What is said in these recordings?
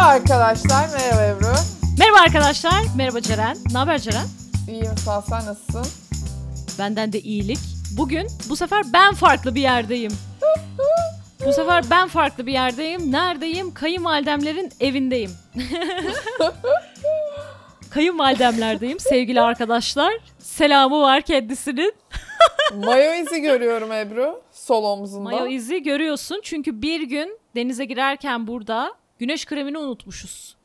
Merhaba arkadaşlar, merhaba Ebru. Merhaba arkadaşlar, merhaba Ceren. Ne haber Ceren? İyiyim sağ ol, sen nasılsın? Benden de iyilik. Bugün bu sefer ben farklı bir yerdeyim. bu sefer ben farklı bir yerdeyim. Neredeyim? Kayınvalidemlerin evindeyim. Kayınvalidemlerdeyim sevgili arkadaşlar. Selamı var kendisinin. Mayo izi görüyorum Ebru, sol omzunda. Mayo izi görüyorsun çünkü bir gün denize girerken burada güneş kremini unutmuşuz.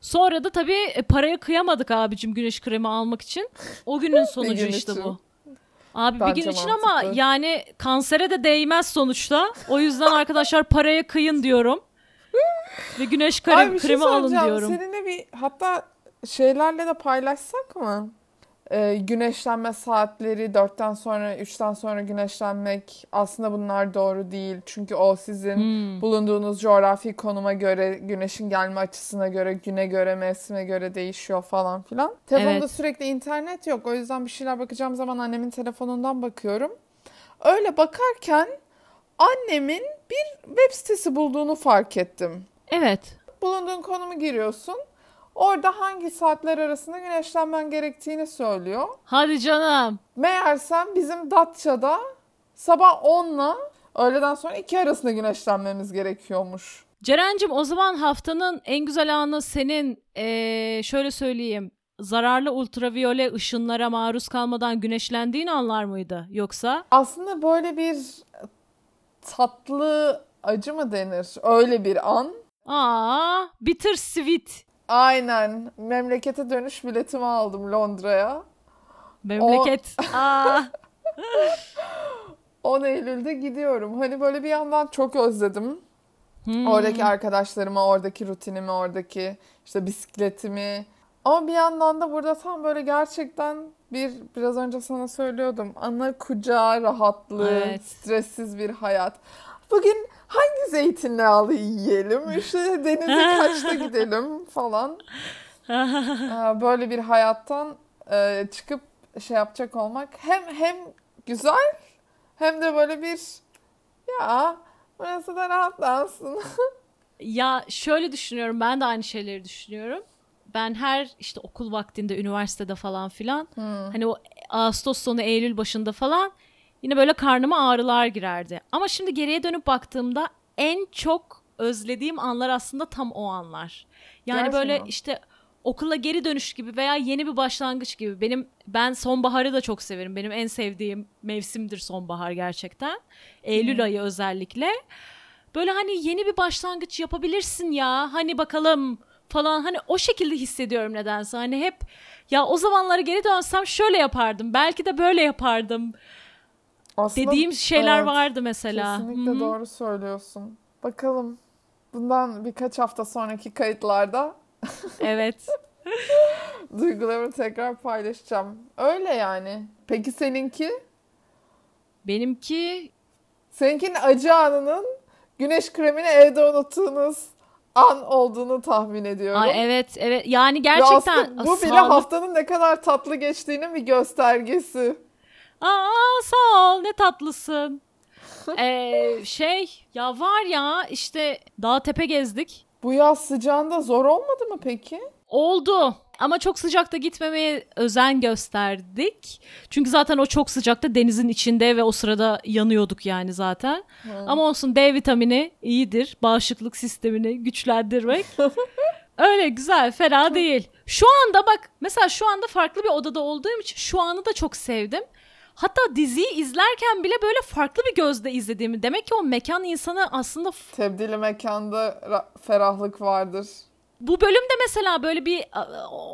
Sonra da tabii e, paraya kıyamadık abicim güneş kremi almak için. O günün sonucu gün işte için. bu. Abi Bence bir gün için ama mantıklı. yani kansere de değmez sonuçta. O yüzden arkadaşlar paraya kıyın diyorum. Ve güneş krem, Ay şey kremi alın diyorum. Seninle bir hatta şeylerle de paylaşsak mı? Ee, güneşlenme saatleri, dörtten sonra, üçten sonra güneşlenmek aslında bunlar doğru değil. Çünkü o sizin Hmm. bulunduğunuz coğrafi konuma göre, güneşin gelme açısına göre, güne göre, mevsime göre değişiyor falan filan. Telefonda Evet. sürekli internet yok. O yüzden bir şeyler bakacağım zaman annemin telefonundan bakıyorum. Öyle bakarken annemin bir web sitesi bulduğunu fark ettim. Evet. Bulunduğun konumu giriyorsun. Orada hangi saatler arasında güneşlenmen gerektiğini söylüyor. Hadi canım. Meğersem bizim Datça'da sabah 10'la öğleden sonra 2 arasında güneşlenmemiz gerekiyormuş. Ceren'cim o zaman haftanın en güzel anı senin eee, şöyle söyleyeyim zararlı ultraviyole ışınlara maruz kalmadan güneşlendiğin anlar mıydı yoksa? Aslında böyle bir tatlı acı mı denir? Öyle bir an. Aa, bitter sweet. Aynen. Memlekete dönüş biletimi aldım Londra'ya. Memleket. Aa, 10 Eylül'de gidiyorum. Hani böyle bir yandan çok özledim. hmm. Oradaki arkadaşlarımı, oradaki rutinimi, oradaki işte bisikletimi. Ama bir yandan da burada tam böyle gerçekten bir biraz önce sana söylüyordum. Ana kucağı rahatlığı, Evet. stressiz bir hayat. Bugün hangi zeytinyağlı yiyelim? İşte denize kaçta gidelim falan. Böyle bir hayattan e, çıkıp şey yapacak olmak hem hem güzel hem de böyle bir ya burası da rahatlansın. Ya şöyle düşünüyorum ben de aynı şeyleri düşünüyorum. Ben her işte okul vaktinde üniversitede falan filan hani o Ağustos sonu Eylül başında falan yine böyle karnıma ağrılar girerdi. Ama şimdi geriye dönüp baktığımda en çok özlediğim anlar aslında tam o anlar. Yani böyle Gerçekten. işte okula geri dönüş gibi veya yeni bir başlangıç gibi. Benim ben sonbaharı da çok severim. Benim en sevdiğim mevsimdir sonbahar gerçekten. Eylül ayı özellikle. Böyle hani yeni bir başlangıç yapabilirsin ya. Hani bakalım falan hani o şekilde hissediyorum nedense. Hani hep ya o zamanlara geri dönsem şöyle yapardım. Belki de böyle yapardım. Aslında Dediğim şeyler evet, vardı mesela. Kesinlikle Hı hı. doğru söylüyorsun. Bakalım bundan birkaç hafta sonraki kayıtlarda Evet. duygularımı tekrar paylaşacağım. Öyle yani. Peki seninki? Benimki Seninkinin acı anının güneş kremini evde unuttuğunuz an olduğunu tahmin ediyorum. Ay evet evet yani Ve gerçekten aslında bu bile sağlık- haftanın ne kadar tatlı geçtiğinin bir göstergesi. Aa sağ ol ne tatlısın. Ee, şey ya var ya işte dağ tepe gezdik. Bu yaz sıcağında zor olmadı mı peki? Oldu. Ama çok sıcakta gitmemeye özen gösterdik. Çünkü zaten o çok sıcakta denizin içinde ve o sırada yanıyorduk yani zaten. Ama olsun D vitamini iyidir. Bağışıklık sistemini güçlendirmek. Öyle güzel, fena değil. Şu anda bak mesela şu anda farklı bir odada olduğum için şu anı da çok sevdim. Hatta diziyi izlerken bile böyle farklı bir gözle izlediğimi. Demek ki o mekan insanı aslında Tebdili mekanda ra- ferahlık vardır. bu bölümde mesela böyle bir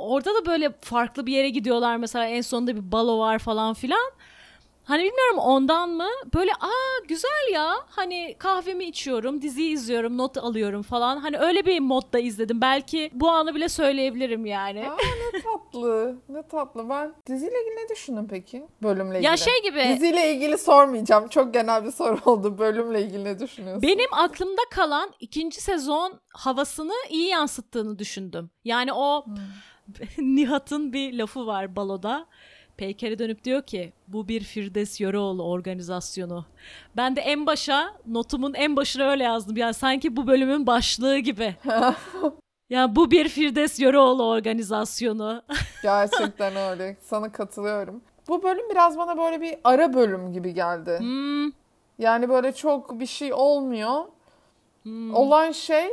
orada da böyle farklı bir yere gidiyorlar mesela en sonunda bir balo var falan filan. Hani bilmiyorum ondan mı? Böyle aa güzel ya. Hani kahvemi içiyorum, diziyi izliyorum, not alıyorum falan. Hani öyle bir modda izledim. Belki bu anı bile söyleyebilirim yani. Aa ne tatlı. Ne tatlı. Ben diziyle ilgili ne düşündün peki? Bölümle ilgili. ya şey gibi Diziyle ilgili sormayacağım. Çok genel bir soru oldu. Bölümle ilgili ne düşünüyorsun? benim aklımda kalan ikinci sezon havasını iyi yansıttığını düşündüm. Yani o Nihat'ın bir lafı var baloda. Peyker'e dönüp diyor ki bu bir Firdevs Yöreoğlu organizasyonu. Ben de en başa notumun en başına öyle yazdım. Yani sanki bu bölümün başlığı gibi. Ya bu bir Firdevs Yöreoğlu organizasyonu. Gerçekten öyle. Sana katılıyorum. Bu bölüm biraz bana böyle bir ara bölüm gibi geldi. Hmm, Yani böyle çok bir şey olmuyor. hmm. Olan şey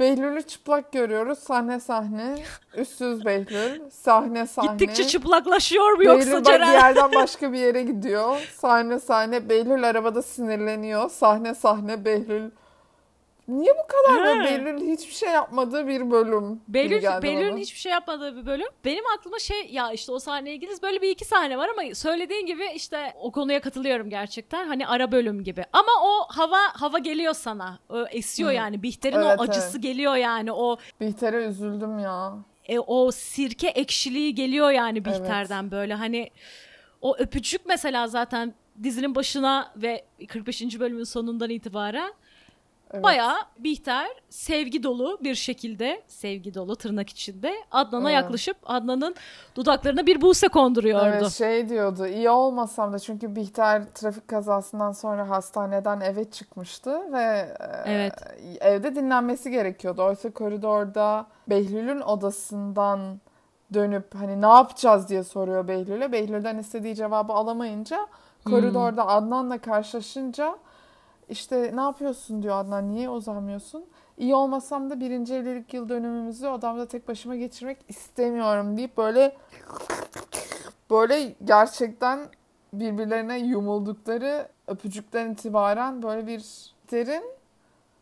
Behlül'ü çıplak görüyoruz sahne sahne. Üstsüz Behlül sahne sahne. Gittikçe çıplaklaşıyor mu yoksa Behlül Ceren? yerden başka bir yere gidiyor. Sahne sahne Behlül arabada sinirleniyor. Sahne sahne Behlül. Niye bu kadar He. Behlül hiçbir şey yapmadığı bir bölüm Behlül'ün bana. hiçbir şey yapmadığı bir bölüm. Benim aklıma şey ya işte o sahneye gidiyoruz böyle bir iki sahne var ama söylediğin gibi işte o konuya katılıyorum gerçekten. Hani ara bölüm gibi. Ama o hava hava geliyor sana. Esiyor Hı. yani. Bihter'in Evet, o acısı evet. geliyor yani. O Bihter'e üzüldüm ya. e, o sirke ekşiliği geliyor yani Bihter'den böyle hani o öpücük mesela zaten dizinin başına ve 45. bölümün sonundan itibaren Evet. bayağı Bihter sevgi dolu bir şekilde sevgi dolu tırnak içinde Adnan'a Evet. yaklaşıp Adnan'ın dudaklarına bir buse konduruyordu. Evet şey diyordu iyi olmasam da çünkü Bihter trafik kazasından sonra hastaneden eve çıkmıştı ve e, Evet. evde dinlenmesi gerekiyordu. Oysa koridorda Behlül'ün odasından dönüp hani ne yapacağız diye soruyor Behlül'e. Behlül'den istediği cevabı alamayınca koridorda Adnan'la karşılaşınca işte ne yapıyorsun diyor Adnan niye uzanmıyorsun? İyi olmasam da birinci evlilik yıl dönümümüzü odamda tek başıma geçirmek istemiyorum deyip böyle böyle gerçekten birbirlerine yumuldukları öpücükten itibaren böyle bir derin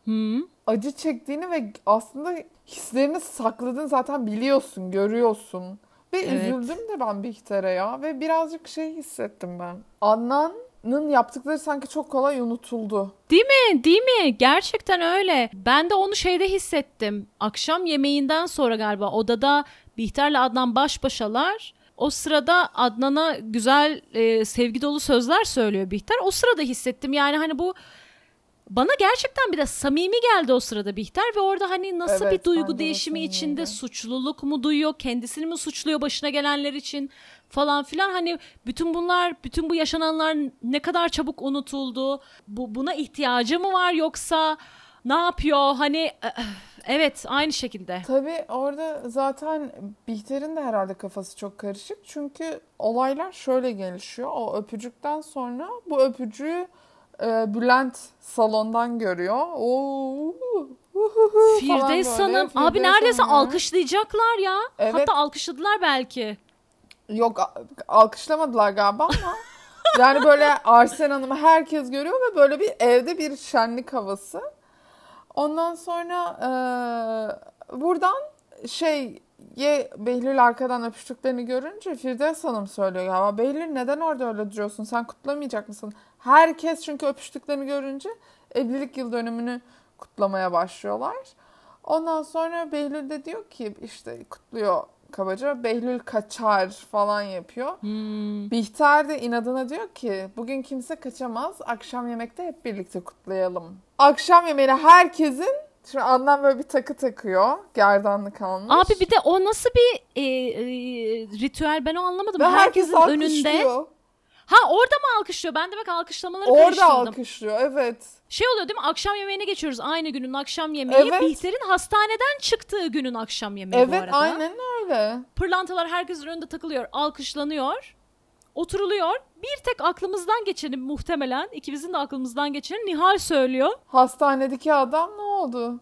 Hı. acı çektiğini ve aslında hislerini sakladığını zaten biliyorsun, görüyorsun. Ve Evet. üzüldüm de ben Bihter'e ya ve birazcık şey hissettim ben. Adnan'ın yaptıkları sanki çok kolay unutuldu. Değil mi? Değil mi? Gerçekten öyle. Ben de onu şeyde hissettim. Akşam yemeğinden sonra galiba odada Bihter'le Adnan baş başalar. O sırada Adnan'a güzel e, sevgi dolu sözler söylüyor Bihter. O sırada hissettim yani hani bu bana gerçekten bir de samimi geldi o sırada Bihter ve orada hani nasıl Evet, bir duygu de değişimi içinde suçluluk mu duyuyor, kendisini mi suçluyor başına gelenler için falan filan hani bütün bunlar, bütün bu yaşananlar ne kadar çabuk unutuldu. Bu buna ihtiyacı mı var yoksa ne yapıyor? Hani evet aynı şekilde. Tabii orada zaten Bihter'in de herhalde kafası çok karışık. Çünkü olaylar şöyle gelişiyor. O öpücükten sonra bu öpücüğü e, Bülent salondan görüyor. Oo, Firdevs. Hanım abi neredeyse Hanım ya. alkışlayacaklar ya. Evet. Hatta alkışladılar belki. Yok alkışlamadılar galiba ama yani böyle Arsen Hanım'ı herkes görüyor ve böyle bir evde bir şenlik havası. Ondan sonra eee, buradan şey ye Behlül arkadan öpüştüklerini görünce Firdevs Hanım söylüyor galiba. Behlül neden orada öyle duruyorsun? Sen kutlamayacak mısın? Herkes çünkü öpüştüklerini görünce evlilik yıl dönümünü kutlamaya başlıyorlar. Ondan sonra Behlül de diyor ki işte kutluyor kabaca. Behlül kaçar falan yapıyor. Hmm. Bihter de inadına diyor ki bugün kimse kaçamaz. Akşam yemekte hep birlikte kutlayalım. Akşam yemeğine herkesin Şimdi Adnan böyle bir takı takıyor. Gerdanlı kalmış. Abi bir de o nasıl bir e, e, ritüel ben o anlamadım. Ve herkes Herkesin önünde. alkışlıyor. Ha orada mı alkışlıyor? Ben de bak alkışlamaları Orada karıştırdım. alkışlıyor evet. Şey oluyor değil mi? Akşam yemeğine geçiyoruz. Aynı günün akşam yemeği. Evet. Bihter'in hastaneden çıktığı günün akşam yemeği bu Evet arada. aynen öyle. Pırlantalar herkesin önünde takılıyor. Alkışlanıyor. Oturuluyor. Bir tek aklımızdan geçeni muhtemelen ikimizin de aklımızdan geçeni Nihal söylüyor. Hastanedeki adam ne oldu?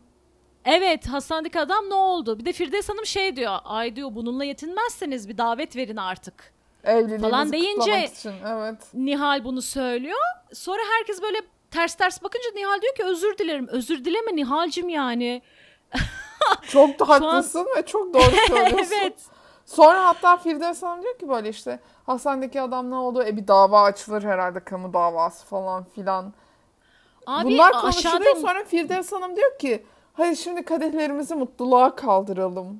Evet hastanedeki adam ne oldu? Bir de Firdevs Hanım şey diyor. Ay diyor bununla yetinmezseniz bir davet verin artık. Evliliğimizi Falan deyince- için. Evet. Nihal bunu söylüyor. Sonra herkes böyle ters ters bakınca Nihal diyor ki özür dilerim. Özür dileme Nihal'cim yani. Çok da Şu an- haklısın ve çok doğru söylüyorsun. evet. Sonra hatta Firdevs Hanım diyor ki böyle işte hastanedeki adam ne oldu? E bir dava açılır herhalde kamu davası falan filan. Abi Bunlar konuşuluyor aşağıda sonra Firdevs Hanım diyor ki hadi şimdi kadehlerimizi mutluluğa kaldıralım.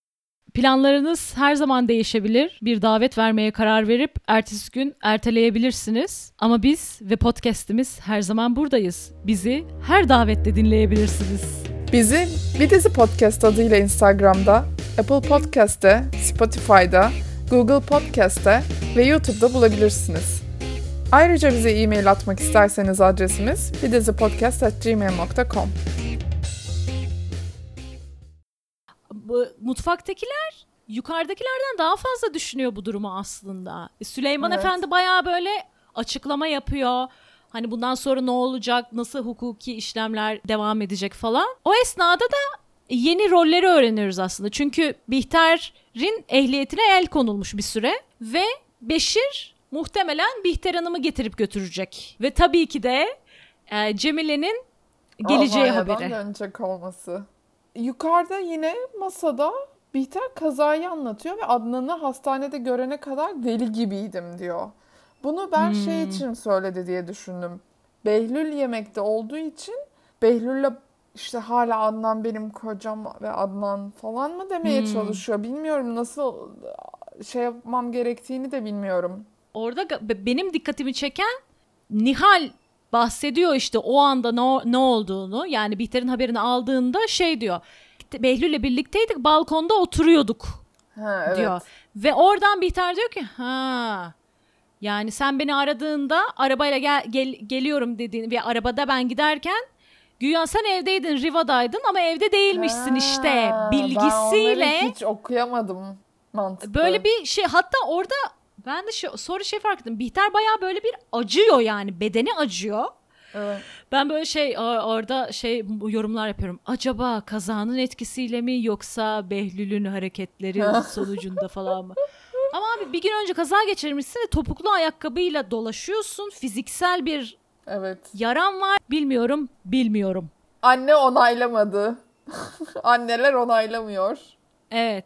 Planlarınız her zaman değişebilir. Bir davet vermeye karar verip ertesi gün erteleyebilirsiniz. Ama biz ve podcast'imiz her zaman buradayız. Bizi her davette dinleyebilirsiniz. Bizi Bir Dizi Podcast adıyla Instagram'da, Apple Podcast'te, Spotify'da, Google Podcast'te ve YouTube'da bulabilirsiniz. Ayrıca bize e-mail atmak isterseniz adresimiz bidizipodcast.gmail.com mutfaktakiler yukarıdakilerden daha fazla düşünüyor bu durumu aslında. E, Süleyman Evet. Efendi bayağı böyle açıklama yapıyor. Hani bundan sonra ne olacak, nasıl hukuki işlemler devam edecek falan. O esnada da yeni rolleri öğreniyoruz aslında. Çünkü Bihter'in ehliyetine el konulmuş bir süre ve Beşir muhtemelen Bihter Hanım'ı getirip götürecek. Ve tabii ki de e, Cemile'nin geleceği Almanya'dan haberi. dönecek olması. Yukarıda yine masada Bihter kazayı anlatıyor ve Adnan'ı hastanede görene kadar deli gibiydim diyor. Bunu ben Hmm. şey için söyledi diye düşündüm. Behlül yemekte olduğu için Behlül'le işte hala Adnan benim kocam ve Adnan falan mı demeye Hmm. çalışıyor. Bilmiyorum nasıl şey yapmam gerektiğini de bilmiyorum. Orada benim dikkatimi çeken Nihal bahsediyor işte o anda ne, ne olduğunu. Yani Bihter'in haberini aldığında şey diyor. Behlül'le birlikteydik balkonda oturuyorduk Ha, evet. diyor. Ve oradan Bihter diyor ki ha yani sen beni aradığında arabayla gel, gel- geliyorum dediğin ve arabada ben giderken güya sen evdeydin Riva'daydın ama evde değilmişsin işte Ha, bilgisiyle Ben hiç okuyamadım mantıklı. Böyle bir şey hatta orada ben de şey, sonra şey fark ettim. Bihter bayağı böyle bir acıyor yani bedeni acıyor. Evet. Ben böyle şey orada şey yorumlar yapıyorum. Acaba kazanın etkisiyle mi yoksa Behlül'ün hareketleri sonucunda falan mı? Ama abi bir gün önce kaza geçirmişsin ve topuklu ayakkabıyla dolaşıyorsun. Fiziksel bir Evet. yaran var. Bilmiyorum, bilmiyorum. Anne onaylamadı. Anneler onaylamıyor. Evet.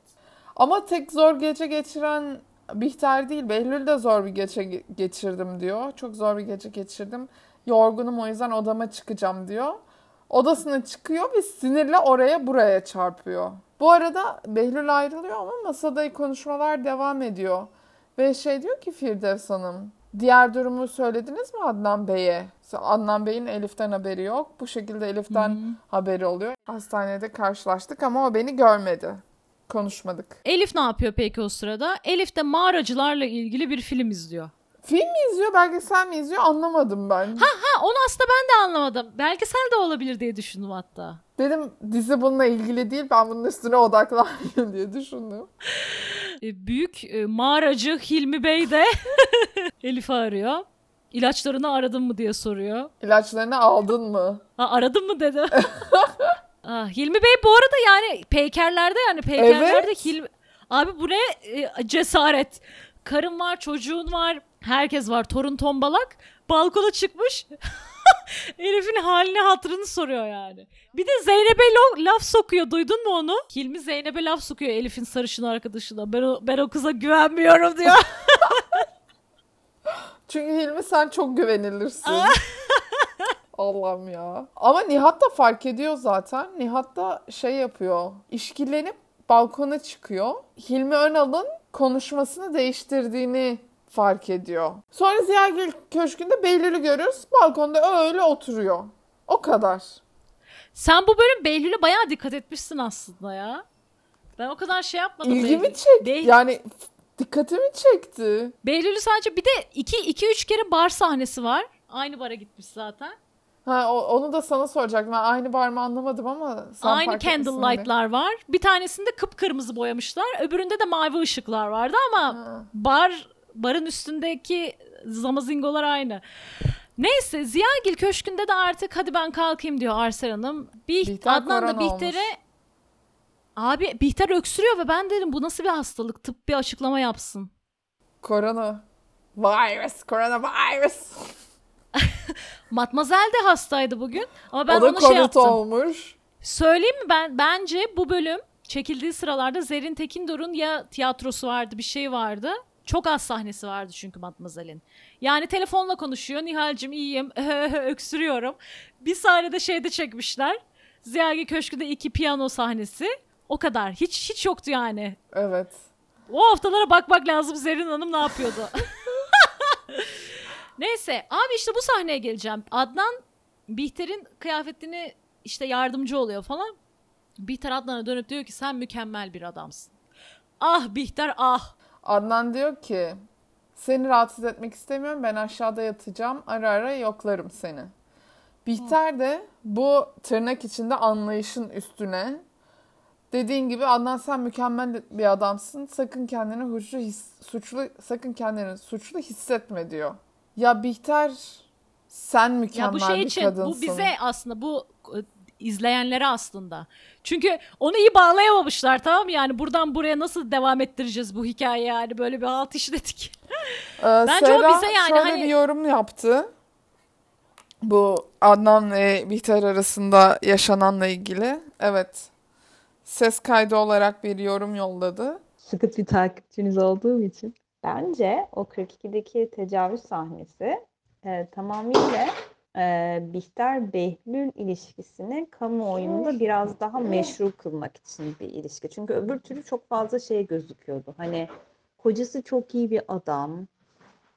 Ama tek zor gece geçiren Bihter değil. Behlül de zor bir gece ge- geçirdim diyor. Çok zor bir gece geçirdim. Yorgunum o yüzden odama çıkacağım diyor. Odasına çıkıyor ve sinirle oraya buraya çarpıyor. Bu arada Behlül ayrılıyor ama masada konuşmalar devam ediyor. Ve şey diyor ki Firdevs Hanım, diğer durumu söylediniz mi Adnan Bey'e? Adnan Bey'in Elif'ten haberi yok. Bu şekilde Elif'ten haberi oluyor. Hastanede karşılaştık ama o beni görmedi. Konuşmadık. Elif ne yapıyor peki o sırada? Elif de mağaracılarla ilgili bir film izliyor. Film mi izliyor, belgesel mi izliyor anlamadım ben. Ha onu aslında ben de anlamadım. Belgesel de olabilir diye düşündüm hatta. Dedim dizi bununla ilgili değil ben bunun üstüne odaklanayım diye düşündüm. E, büyük e, mağaracı Hilmi Bey de Elif'i arıyor. İlaçlarını aradın mı diye soruyor. İlaçlarını aldın mı? Ha, aradın mı dedi. ah, Hilmi Bey bu arada yani peykerlerde yani peykerlerde Evet. Hilmi... Abi bu ne e, cesaret. Karın var, çocuğun var, herkes var. Torun tombalak. Balkona çıkmış. Elif'in halini hatırını soruyor yani. Bir de Zeynep'e laf sokuyor. Duydun mu onu? Hilmi Zeynep'e laf sokuyor Elif'in sarışın arkadaşına. Ben o, ben o kıza güvenmiyorum diyor. Çünkü Hilmi sen çok güvenilirsin. Allah'ım ya. Ama Nihat da fark ediyor zaten. Nihat da şey yapıyor. İşkillenip balkona çıkıyor. Hilmi Önal'ın konuşmasını değiştirdiğini fark ediyor. Sonra Ziyagil Köşkü'nde Behlül'ü görüyoruz. Balkonda öyle oturuyor. O kadar. Sen bu bölüm Behlül'e bayağı dikkat etmişsin aslında ya. Ben o kadar şey yapmadım. İlgimi Behlül. çekti. Behl- Yani dikkatimi çekti. Behlül'ü sadece bir de 2-3 kere bar sahnesi var. Aynı bara gitmiş zaten. Ha o- onu da sana soracaktım. Ben aynı bar mı anlamadım ama sen Aynı candlelight'lar var. Bir tanesinde kıpkırmızı boyamışlar. Öbüründe de mavi ışıklar vardı ama Ha. bar barın üstündeki zamazingolar aynı. Neyse Ziyagil Köşkü'nde de artık hadi ben kalkayım diyor Arsel Hanım. Bir Bihter Adnan da Bihter'e Abi Bihter öksürüyor ve ben dedim bu nasıl bir hastalık? Tıp bir açıklama yapsın. Korona. Virus. Korona virus. Matmazel de hastaydı bugün. Ama ben o da ona şey yaptım. olmuş. Söyleyeyim mi ben bence bu bölüm çekildiği sıralarda Zerrin Tekindor'un ya tiyatrosu vardı bir şey vardı. Çok az sahnesi vardı çünkü Matmazel'in. Yani telefonla konuşuyor. Nihal'cim iyiyim. Öksürüyorum. Bir sahnede şeyde çekmişler. Ziyagi Köşkü'de iki piyano sahnesi. O kadar. Hiç hiç yoktu yani. Evet. O haftalara bakmak lazım Zerrin Hanım ne yapıyordu. Neyse abi işte bu sahneye geleceğim. Adnan Bihter'in kıyafetini işte yardımcı oluyor falan. Bihter Adnan'a dönüp diyor ki sen mükemmel bir adamsın. Ah Bihter ah. Adnan diyor ki seni rahatsız etmek istemiyorum. Ben aşağıda yatacağım. Ara ara yoklarım seni. Bihter de bu tırnak içinde anlayışın üstüne dediğin gibi Adnan sen mükemmel bir adamsın. Sakın kendini suçlu, his, suçlu sakın kendini suçlu hissetme diyor. Ya Bihter sen mükemmel ya bu şey bir için kadınsın. bu bize aslında bu e, izleyenlere aslında. Çünkü onu iyi bağlayamamışlar tamam mı? Yani buradan buraya nasıl devam ettireceğiz bu hikaye yani böyle bir halt işledik. Ee, Bence o Sera bize yani şöyle hani- bir yorum yaptı. Bu Adnan ve Bihter arasında yaşananla ilgili. Evet. Ses kaydı olarak bir yorum yolladı. sıkı bir takipçiniz olduğum için. Bence o 42'deki tecavüz sahnesi e, tamamıyla e, Bihter Behlül ilişkisini kamuoyunda biraz daha meşru kılmak için bir ilişki. Çünkü öbür türlü çok fazla şey gözüküyordu. Hani kocası çok iyi bir adam.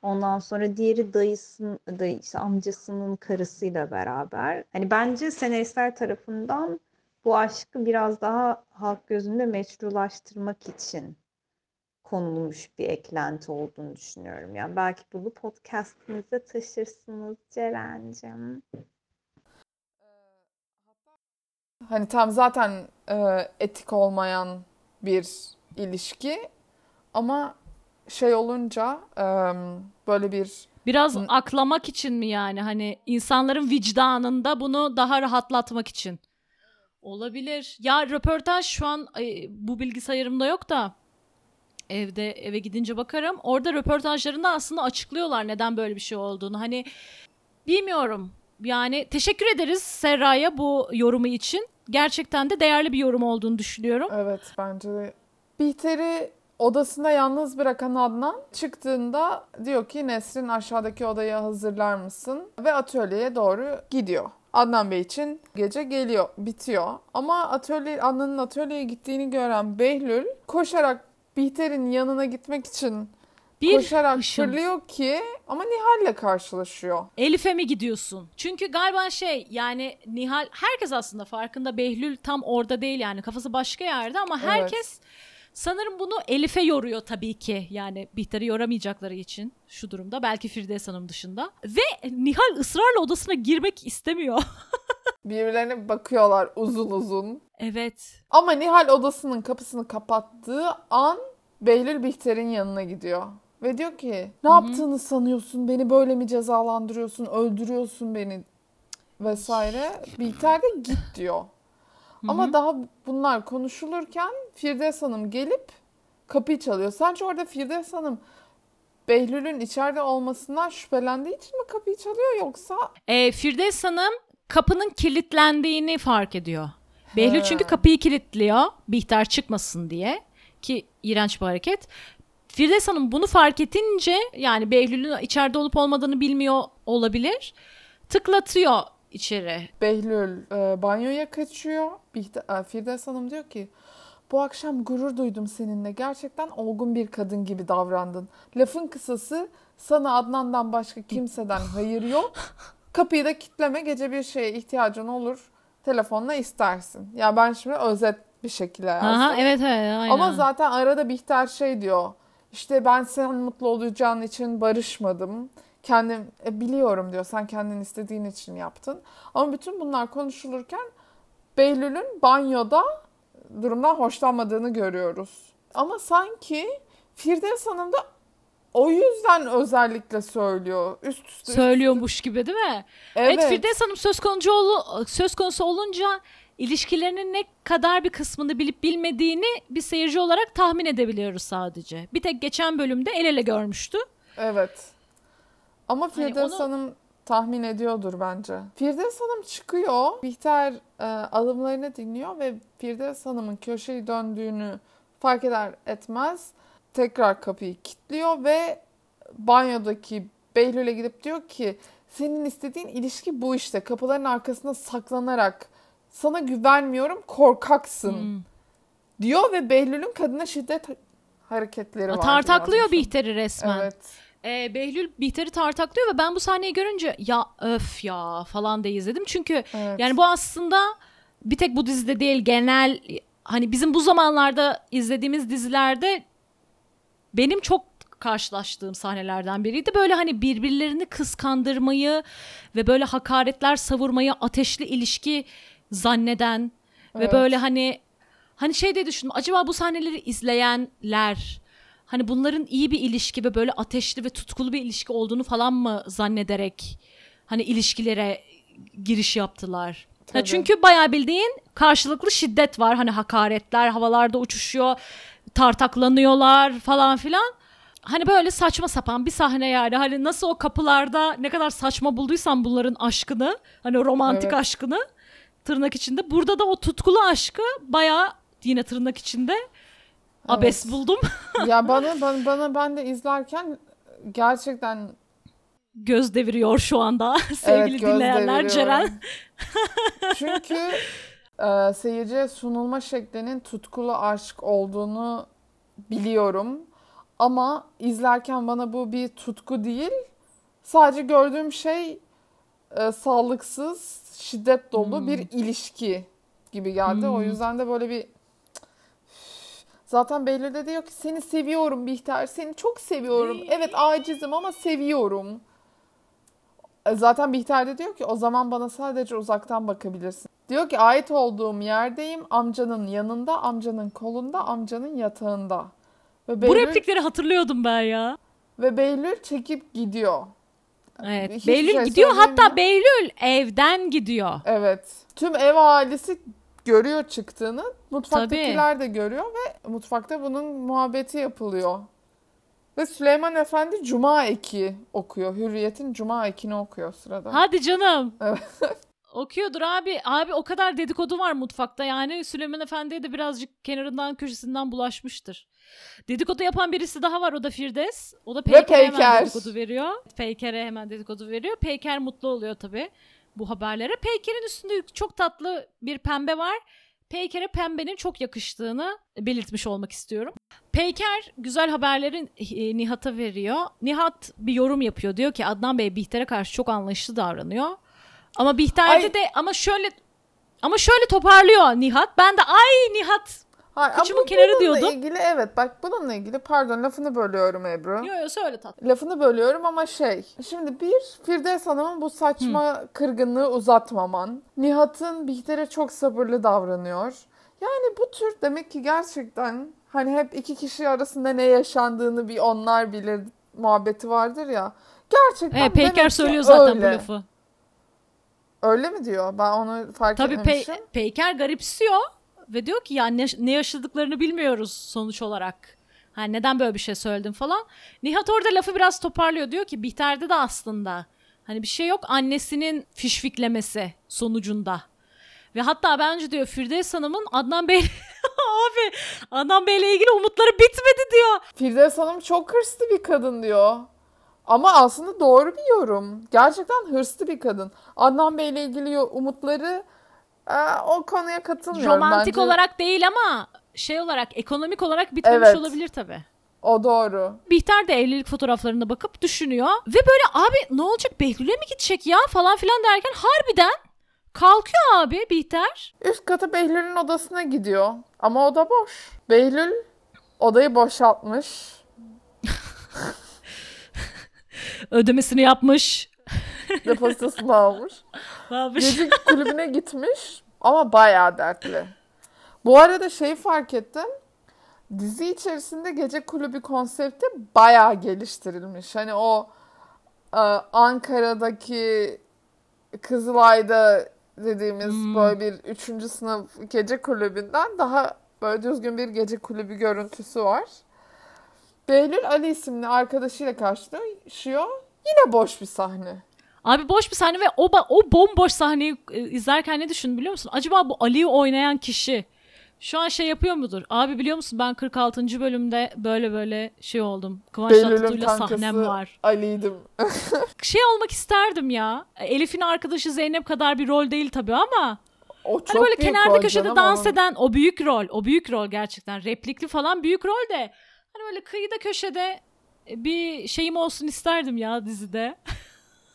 Ondan sonra diğeri dayısının, dayı, işte amcasının karısıyla beraber. Hani bence senaristler tarafından bu aşkı biraz daha halk gözünde meşrulaştırmak için konulmuş bir eklenti olduğunu düşünüyorum. Yani belki bunu podcast'inize taşırsınız Ceren'cim. Hani tam zaten e, etik olmayan bir ilişki ama şey olunca e, böyle bir Biraz Hı. aklamak için mi yani? Hani insanların vicdanında bunu daha rahatlatmak için. Olabilir. Ya röportaj şu an ay, bu bilgisayarımda yok da evde eve gidince bakarım. Orada röportajlarında aslında açıklıyorlar neden böyle bir şey olduğunu. Hani bilmiyorum. Yani teşekkür ederiz Serra'ya bu yorumu için. Gerçekten de değerli bir yorum olduğunu düşünüyorum. evet bence de Bihter'i odasında yalnız bırakan Adnan çıktığında diyor ki Nesrin aşağıdaki odayı hazırlar mısın? Ve atölyeye doğru gidiyor. Adnan Bey için gece geliyor, bitiyor. Ama atölye, Adnan'ın atölyeye gittiğini gören Behlül koşarak Bihter'in yanına gitmek için Bir koşarak hışım. fırlıyor ki ama Nihal'le karşılaşıyor. Elif'e mi gidiyorsun? Çünkü galiba şey yani Nihal herkes aslında farkında Behlül tam orada değil yani kafası başka yerde ama Evet. Sanırım bunu Elif'e yoruyor tabii ki. Yani Bihter'i yoramayacakları için şu durumda belki Firdevs Hanım dışında. Ve Nihal ısrarla odasına girmek istemiyor. Birbirlerine bakıyorlar uzun uzun. evet. Ama Nihal odasının kapısını kapattığı an Behlül Bihter'in yanına gidiyor. Ve diyor ki ne yaptığını sanıyorsun? Beni böyle mi cezalandırıyorsun? Öldürüyorsun beni vesaire. Bihter de git diyor. Ama daha bunlar konuşulurken Firdevs Hanım gelip kapıyı çalıyor. Sence orada Firdevs Hanım Behlül'ün içeride olmasından şüphelendiği için mi kapıyı çalıyor yoksa Ee, Firdevs Hanım kapının kilitlendiğini fark ediyor. Behlül He. çünkü kapıyı kilitliyor Bihter çıkmasın diye ki iğrenç bir hareket. Firdevs Hanım bunu fark edince yani Behlül'ün içeride olup olmadığını bilmiyor olabilir. Tıklatıyor içeri. Behlül e, banyoya kaçıyor. Bihter, e, Firdevs Hanım diyor ki bu akşam gurur duydum seninle. Gerçekten olgun bir kadın gibi davrandın. Lafın kısası sana Adnan'dan başka kimseden hayır yok. Kapıyı da kitleme gece bir şeye ihtiyacın olur. Telefonla istersin. Ya ben şimdi özet bir şekilde yazdım. Aha evet evet aynen. Ama zaten arada Bihter şey diyor. İşte ben senin mutlu olacağın için barışmadım. Kendim e, biliyorum diyor. Sen kendin istediğin için yaptın. Ama bütün bunlar konuşulurken Behlül'ün banyoda durumdan hoşlanmadığını görüyoruz. Ama sanki Firdevs Hanım da o yüzden özellikle söylüyor. Üst üste üst söylüyormuş gibi değil mi? üste. Evet, Firdevs Hanım söz konusu, olu- söz konusu olunca ilişkilerinin ne kadar bir kısmını bilip bilmediğini bir seyirci olarak tahmin edebiliyoruz sadece. Bir tek geçen bölümde el ele görmüştü. Evet. Ama Firdevs onu- Hanım tahmin ediyordur bence. Firdevs Hanım çıkıyor. Bihter e, adımlarını dinliyor ve Firdevs Hanım'ın köşeyi döndüğünü fark eder etmez tekrar kapıyı kilitliyor ve banyodaki Behlül'e gidip diyor ki senin istediğin ilişki bu işte. Kapıların arkasında saklanarak sana güvenmiyorum korkaksın Hmm. diyor ve Behlül'ün kadına şiddet hareketleri var. Tartaklıyor Bihter'i resmen. Evet. Ee, Behlül Bihter'i tartaklıyor ve ben bu sahneyi görünce ya öf ya falan diye izledim. Çünkü Evet. yani bu aslında bir tek bu dizide değil genel hani bizim bu zamanlarda izlediğimiz dizilerde benim çok karşılaştığım sahnelerden biriydi. Böyle hani birbirlerini kıskandırmayı ve böyle hakaretler savurmayı ateşli ilişki zanneden ve Evet. böyle hani Hani şey diye düşündüm. Acaba bu sahneleri izleyenler hani bunların iyi bir ilişki ve böyle ateşli ve tutkulu bir ilişki olduğunu falan mı zannederek hani ilişkilere giriş yaptılar? Tabii. çünkü bayağı bildiğin karşılıklı şiddet var. Hani hakaretler havalarda uçuşuyor, tartaklanıyorlar falan filan. Hani böyle saçma sapan bir sahne yani. Hani nasıl o kapılarda ne kadar saçma bulduysan bunların aşkını, hani romantik Evet. aşkını tırnak içinde. Burada da o tutkulu aşkı bayağı yine tırnak içinde abes buldum. ya bana, bana bana ben de izlerken gerçekten Göz deviriyor şu anda sevgili göz dinleyenler. Ceren. Çünkü e, seyirciye sunulma şeklinin tutkulu aşk olduğunu biliyorum. Ama izlerken bana bu bir tutku değil. Sadece gördüğüm şey e, sağlıksız, şiddet dolu Hmm. bir ilişki gibi geldi. O yüzden de böyle bir Zaten Behlül de diyor ki seni seviyorum Bihter, seni çok seviyorum. Evet acizim ama seviyorum. E, Zaten Bihter de diyor ki o zaman bana sadece uzaktan bakabilirsin. Diyor ki ait olduğum yerdeyim amcanın yanında, amcanın kolunda, amcanın yatağında. Ve Bu Behlül, replikleri hatırlıyordum ben ya. ve Behlül çekip gidiyor. Evet. Hiçbir Behlül şey gidiyor hatta. Behlül evden gidiyor. Evet. Tüm ev ailesi görüyor çıktığını. Mutfaktakiler de görüyor ve mutfakta bunun muhabbeti yapılıyor. Ve Süleyman Efendi Cuma eki okuyor. Hürriyet'in Cuma ekini okuyor sırada. Hadi canım. Evet. Okuyordur abi. Abi o kadar dedikodu var mutfakta yani Süleyman Efendi'ye de birazcık kenarından köşesinden bulaşmıştır. Dedikodu yapan birisi daha var o da Firdevs. O da Peyker'e hemen Peyker. dedikodu veriyor. Peyker'e hemen dedikodu veriyor. Peyker mutlu oluyor tabii bu haberlere. Peyker'in üstünde çok tatlı bir pembe var. Peyker'e pembenin çok yakıştığını belirtmiş olmak istiyorum. Peyker güzel haberleri e, Nihat'a veriyor. Nihat bir yorum yapıyor. Diyor ki Adnan Bey Bihter'e karşı çok anlayışlı davranıyor. Ama Bihter'de Ay. de ama şöyle ama şöyle toparlıyor Nihat. Ben de ay Nihat. Hayır, kıçımın kenarı diyordum. ilgili evet bak bununla ilgili pardon lafını bölüyorum Ebru. Yo yo söyle tatlım. Lafını bölüyorum ama şey. Şimdi bir Firdevs Hanım'ın bu saçma kırgınlığı uzatmaman. Nihat'ın Bihter'e çok sabırlı davranıyor. Yani bu tür demek ki gerçekten hani hep iki kişi arasında ne yaşandığını bir onlar bilir muhabbeti vardır ya. Gerçekten demek Peyker söylüyor zaten öyle. bu lafı. Öyle mi diyor? Ben onu fark Tabii etmemişim. Peyker garipsiyor ve diyor ki ya ne, ne yaşadıklarını bilmiyoruz sonuç olarak. Hani neden böyle bir şey söyledin falan. Nihat orada lafı biraz toparlıyor. Diyor ki Bihter'de de aslında hani bir şey yok annesinin sonucunda. Ve hatta bence diyor Firdevs Hanım'ın Adnan Bey abi Adnan Bey'le ilgili umutları bitmedi diyor. Firdevs Hanım çok hırslı bir kadın diyor. Ama aslında doğru bir yorum. Gerçekten hırslı bir kadın. Adnan Bey'le ilgili umutları e, o konuya katılmıyorum. Romantik Bence olarak değil ama şey olarak ekonomik olarak bitmemiş Evet. olabilir tabii. O doğru. Bihter de evlilik fotoğraflarına bakıp düşünüyor. Ve böyle abi ne olacak Behlül'e mi gidecek ya falan filan derken harbiden kalkıyor abi Bihter. Üst kata Behlül'ün odasına gidiyor. Ama oda boş. Behlül odayı boşaltmış. Ödemesini yapmış. Depozitosunu almış. Ne yapmış? Gece kulübüne gitmiş ama bayağı dertli. Bu arada şeyi fark ettim. Dizi içerisinde gece kulübü konsepti bayağı geliştirilmiş. Hani o e, Ankara'daki Kızılay'da dediğimiz Hmm. böyle bir üçüncü sınıf gece kulübünden daha böyle düzgün bir gece kulübü görüntüsü var. Behlül Ali isimli arkadaşıyla karşılaşıyor. Yine boş bir sahne. Abi boş bir sahne ve o, o bomboş sahneyi e, izlerken ne düşündüm biliyor musun? Acaba bu Ali'yi oynayan kişi şu an şey yapıyor mudur? Abi biliyor musun ben 46. bölümde böyle böyle şey oldum. Kıvanç Behlül'ün Tatlıtuğ'yla sahnem var. Ali'ydim. Şey olmak isterdim ya. Elif'in arkadaşı Zeynep kadar bir rol değil tabii ama O çok Hani böyle kenarda köşede dans onun. eden o büyük rol. O büyük rol gerçekten. Replikli falan büyük rol de. Hani böyle kıyıda köşede bir şeyim olsun isterdim ya dizide.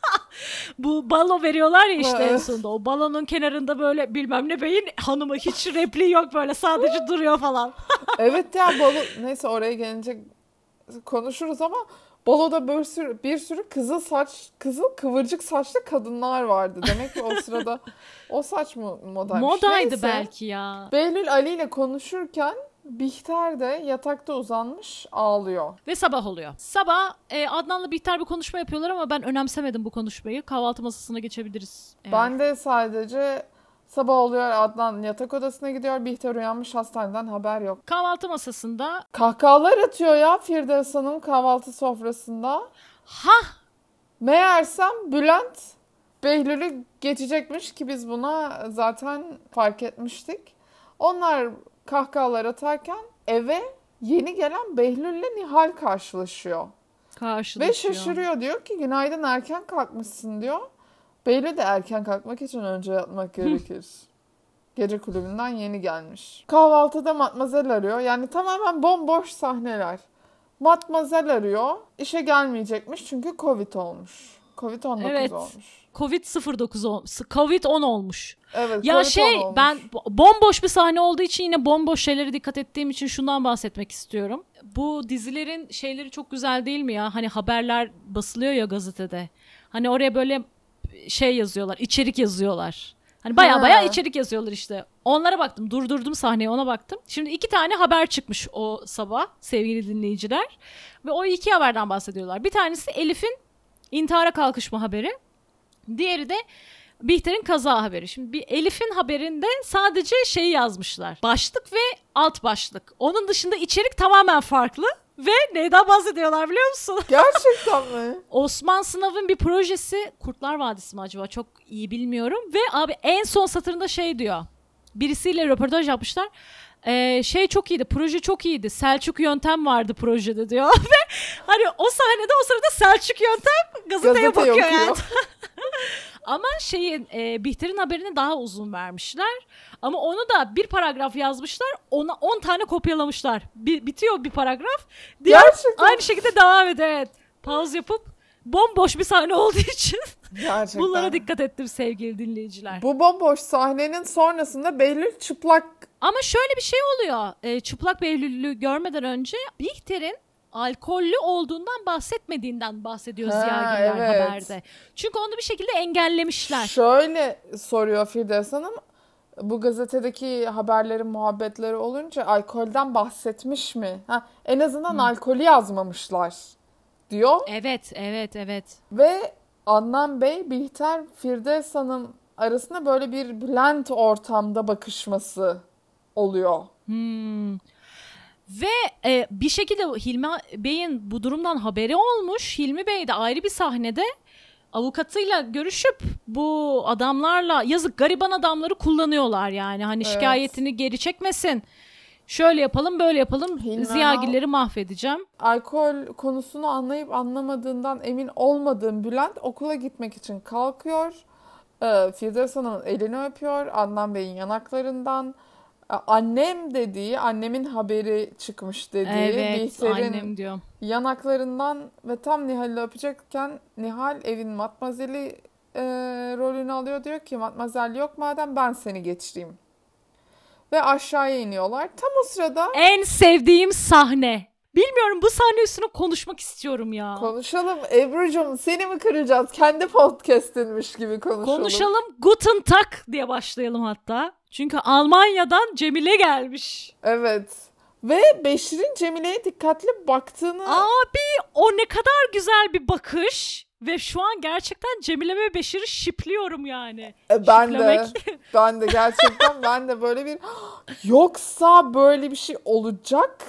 Bu balo veriyorlar ya işte en sonunda. O balonun kenarında böyle bilmem ne beyin hanımı hiç repliği yok böyle sadece duruyor falan. Evet ya balı neyse oraya gelince konuşuruz ama Baloda bir sürü, bir sürü kızıl saç, kızıl kıvırcık saçlı kadınlar vardı. Demek ki o sırada o saç mı modaymış? Modaydı Neyse. belki ya. Behlül Ali ile konuşurken Bihter de yatakta uzanmış ağlıyor. Ve sabah oluyor. Sabah e, Adnan'la Bihter bir konuşma yapıyorlar ama ben önemsemedim bu konuşmayı. Kahvaltı masasına geçebiliriz. eğer. Ben de sadece sabah oluyor Adnan yatak odasına gidiyor. Bihter uyanmış hastaneden haber yok. Kahvaltı masasında Kahkahalar atıyor ya Firdevs Hanım kahvaltı sofrasında. ha Meğersem Bülent Behlül'ü geçecekmiş ki biz buna zaten fark etmiştik. Onlar kahkahalar atarken eve yeni gelen Behlül'le Nihal karşılaşıyor. karşılaşıyor. Ve şaşırıyor diyor ki günaydın erken kalkmışsın diyor. Behlül de erken kalkmak için önce yatmak gerekir. Gece kulübünden yeni gelmiş. Kahvaltıda Matmazel arıyor. Yani tamamen bomboş sahneler. Matmazel arıyor. İşe gelmeyecekmiş çünkü Covid olmuş. Covid-19 Evet. olmuş. Covid-09 ol- Covid-10 olmuş. Evet, Ya Covid-10 şey olmuş. ben bo- bomboş bir sahne olduğu için yine bomboş şeylere dikkat ettiğim için şundan bahsetmek istiyorum. Bu dizilerin şeyleri çok güzel değil mi ya? Hani haberler basılıyor ya gazetede. Hani oraya böyle şey yazıyorlar, içerik yazıyorlar. Hani baya baya içerik yazıyorlar işte. Onlara baktım, durdurdum sahneyi ona baktım. Şimdi iki tane haber çıkmış o sabah sevgili dinleyiciler. Ve o iki haberden bahsediyorlar. Bir tanesi Elif'in intihara kalkışma haberi. Diğeri de Bihter'in kaza haberi. Şimdi bir Elif'in haberinde sadece şeyi yazmışlar. Başlık ve alt başlık. Onun dışında içerik tamamen farklı. Ve neyden bahsediyorlar biliyor musun? Gerçekten mi? Osman Sınav'ın bir projesi Kurtlar Vadisi mi acaba çok iyi bilmiyorum. Ve abi en son satırında şey diyor. Birisiyle röportaj yapmışlar. Ee, şey çok iyiydi, proje çok iyiydi. Selçuk Yöntem vardı projede diyor. Ve hani o sahnede o sırada Selçuk Yöntem gazeteye Gazete bakıyor yani. Ama şeyin e, Bihter'in haberini daha uzun vermişler. Ama onu da bir paragraf yazmışlar. Ona 10 tane kopyalamışlar. Bi- bitiyor bir paragraf. Diğer Gerçekten. aynı şekilde devam ediyor. Evet. Pause yapıp bomboş bir sahne olduğu için Gerçekten. bunlara dikkat ettim sevgili dinleyiciler. Bu bomboş sahnenin sonrasında Behlül çıplak Ama şöyle bir şey oluyor. E, çıplak Behlül'ü görmeden önce Bihter'in alkollü olduğundan bahsetmediğinden bahsediyor Ha, Ziya Güler evet. haberde. Çünkü onu bir şekilde engellemişler. Şöyle soruyor Firdevs Hanım. Bu gazetedeki haberlerin muhabbetleri olunca alkolden bahsetmiş mi? Ha, en azından alkolü yazmamışlar diyor. Evet, evet, evet. Ve Adnan Bey, Bihter, Firdevs Hanım arasında böyle bir blend ortamda bakışması oluyor. Hmm. Ve e, bir şekilde Hilmi Bey'in bu durumdan haberi olmuş. Hilmi Bey de ayrı bir sahnede avukatıyla görüşüp bu adamlarla yazık gariban adamları kullanıyorlar yani. Hani Evet. şikayetini geri çekmesin. Şöyle yapalım böyle yapalım. Hilmi Ziyagilleri mahvedeceğim. Alkol konusunu anlayıp anlamadığından emin olmadığım Bülent okula gitmek için kalkıyor. Ee, Firdevs Hanım'ın elini öpüyor. Adnan Bey'in yanaklarından. Ee, Annem dediği, annemin haberi çıkmış dediği Evet Bihter'in annem diyor. yanaklarından ve tam Nihal'i öpecekken Nihal evin matmazeli e, rolünü alıyor. Diyor ki matmazel yok madem ben seni geçireyim. Ve aşağıya iniyorlar. Tam o sırada En sevdiğim sahne. Bilmiyorum bu sahne üstüne konuşmak istiyorum ya. Konuşalım Ebru'cum seni mi kıracağız? Kendi podcast'inmiş gibi konuşalım. Konuşalım Guten Tag diye başlayalım hatta. Çünkü Almanya'dan Cemile gelmiş. Evet. Ve Beşir'in Cemile'ye dikkatli baktığını Abi o ne kadar güzel bir bakış. Ve şu an gerçekten Cemile ve Beşir'i şipliyorum yani. E, ben de Şiplemek. ben de gerçekten ben de böyle bir yoksa böyle bir şey olacak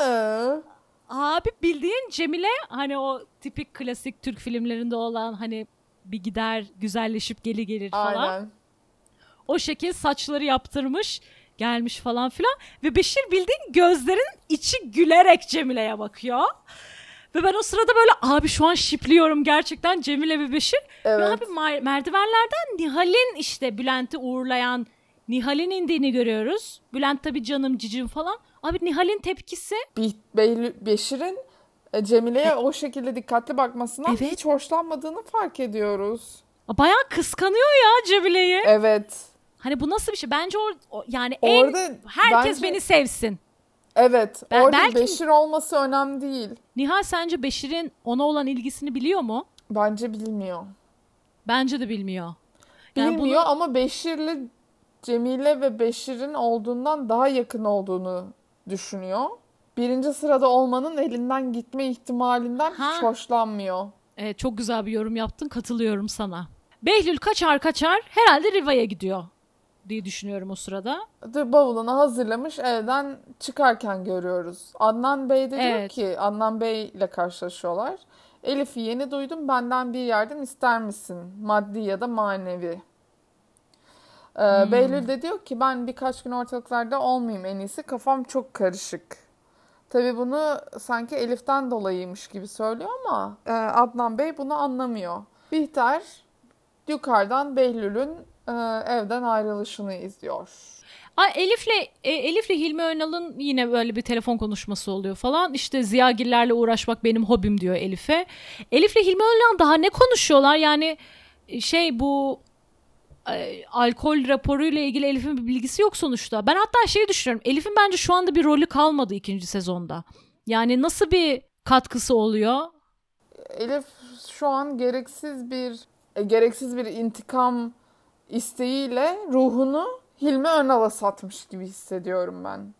mı? Abi bildiğin Cemile hani o tipik klasik Türk filmlerinde olan hani bir gider güzelleşip geri gelir falan. Aynen. O şekil saçları yaptırmış gelmiş falan filan. Ve Beşir bildiğin gözlerin içi gülerek Cemile'ye bakıyor. Ve ben o sırada böyle abi şu an şipliyorum gerçekten Cemile ve Beşir. Ve Evet. abi mer- merdivenlerden Nihal'in işte Bülent'i uğurlayan Nihal'in indiğini görüyoruz. Bülent tabii canım cicim falan. Abi Nihal'in tepkisi Be- Beşir'in e, Cemile'ye o şekilde dikkatli bakmasından Evet. hiç hoşlanmadığını fark ediyoruz. bayağı kıskanıyor ya Cemile'yi. Evet. Hani bu nasıl bir şey? Bence o, o- yani en Orada herkes bence- beni sevsin. Evet. Ben- orada belki- Beşir olması önemli değil. Nihal sence Beşir'in ona olan ilgisini biliyor mu? Bence bilmiyor. Bence de bilmiyor. Yani Bilmiyor bunu- ama Beşir'le Cemile ve Beşir'in olduğundan daha yakın olduğunu düşünüyor. Birinci sırada olmanın elinden gitme ihtimalinden hiç Ha. hoşlanmıyor. Evet, çok güzel bir yorum yaptın. Katılıyorum sana. Behlül kaçar kaçar herhalde Riva'ya gidiyor diye düşünüyorum o sırada. Dur bavulunu hazırlamış evden çıkarken görüyoruz. Adnan Bey de diyor Evet. ki Adnan Bey ile karşılaşıyorlar. Elif'i yeni duydum benden bir yardım ister misin? Maddi ya da manevi. Ee, Hmm. Behlül de diyor ki ben birkaç gün ortalıklarda olmayayım en iyisi kafam çok karışık. Tabii bunu sanki Elif'ten dolayıymış gibi söylüyor ama e, Adnan Bey bunu anlamıyor. Bihter yukarıdan Behlül'ün e, evden ayrılışını izliyor. Aa, Elif'le e, Elif'le Hilmi Önal'ın yine böyle bir telefon konuşması oluyor falan. İşte Ziyagillerle uğraşmak benim hobim diyor Elif'e. Elif'le Hilmi Önal daha ne konuşuyorlar? Yani e, şey bu e, alkol raporuyla ilgili Elif'in bir bilgisi yok sonuçta. Ben hatta şeyi düşünüyorum. Elif'in bence şu anda bir rolü kalmadı ikinci sezonda. Yani nasıl bir katkısı oluyor? Elif şu an gereksiz bir e, gereksiz bir intikam isteğiyle ruhunu Hilmi Önal'a satmış gibi hissediyorum ben.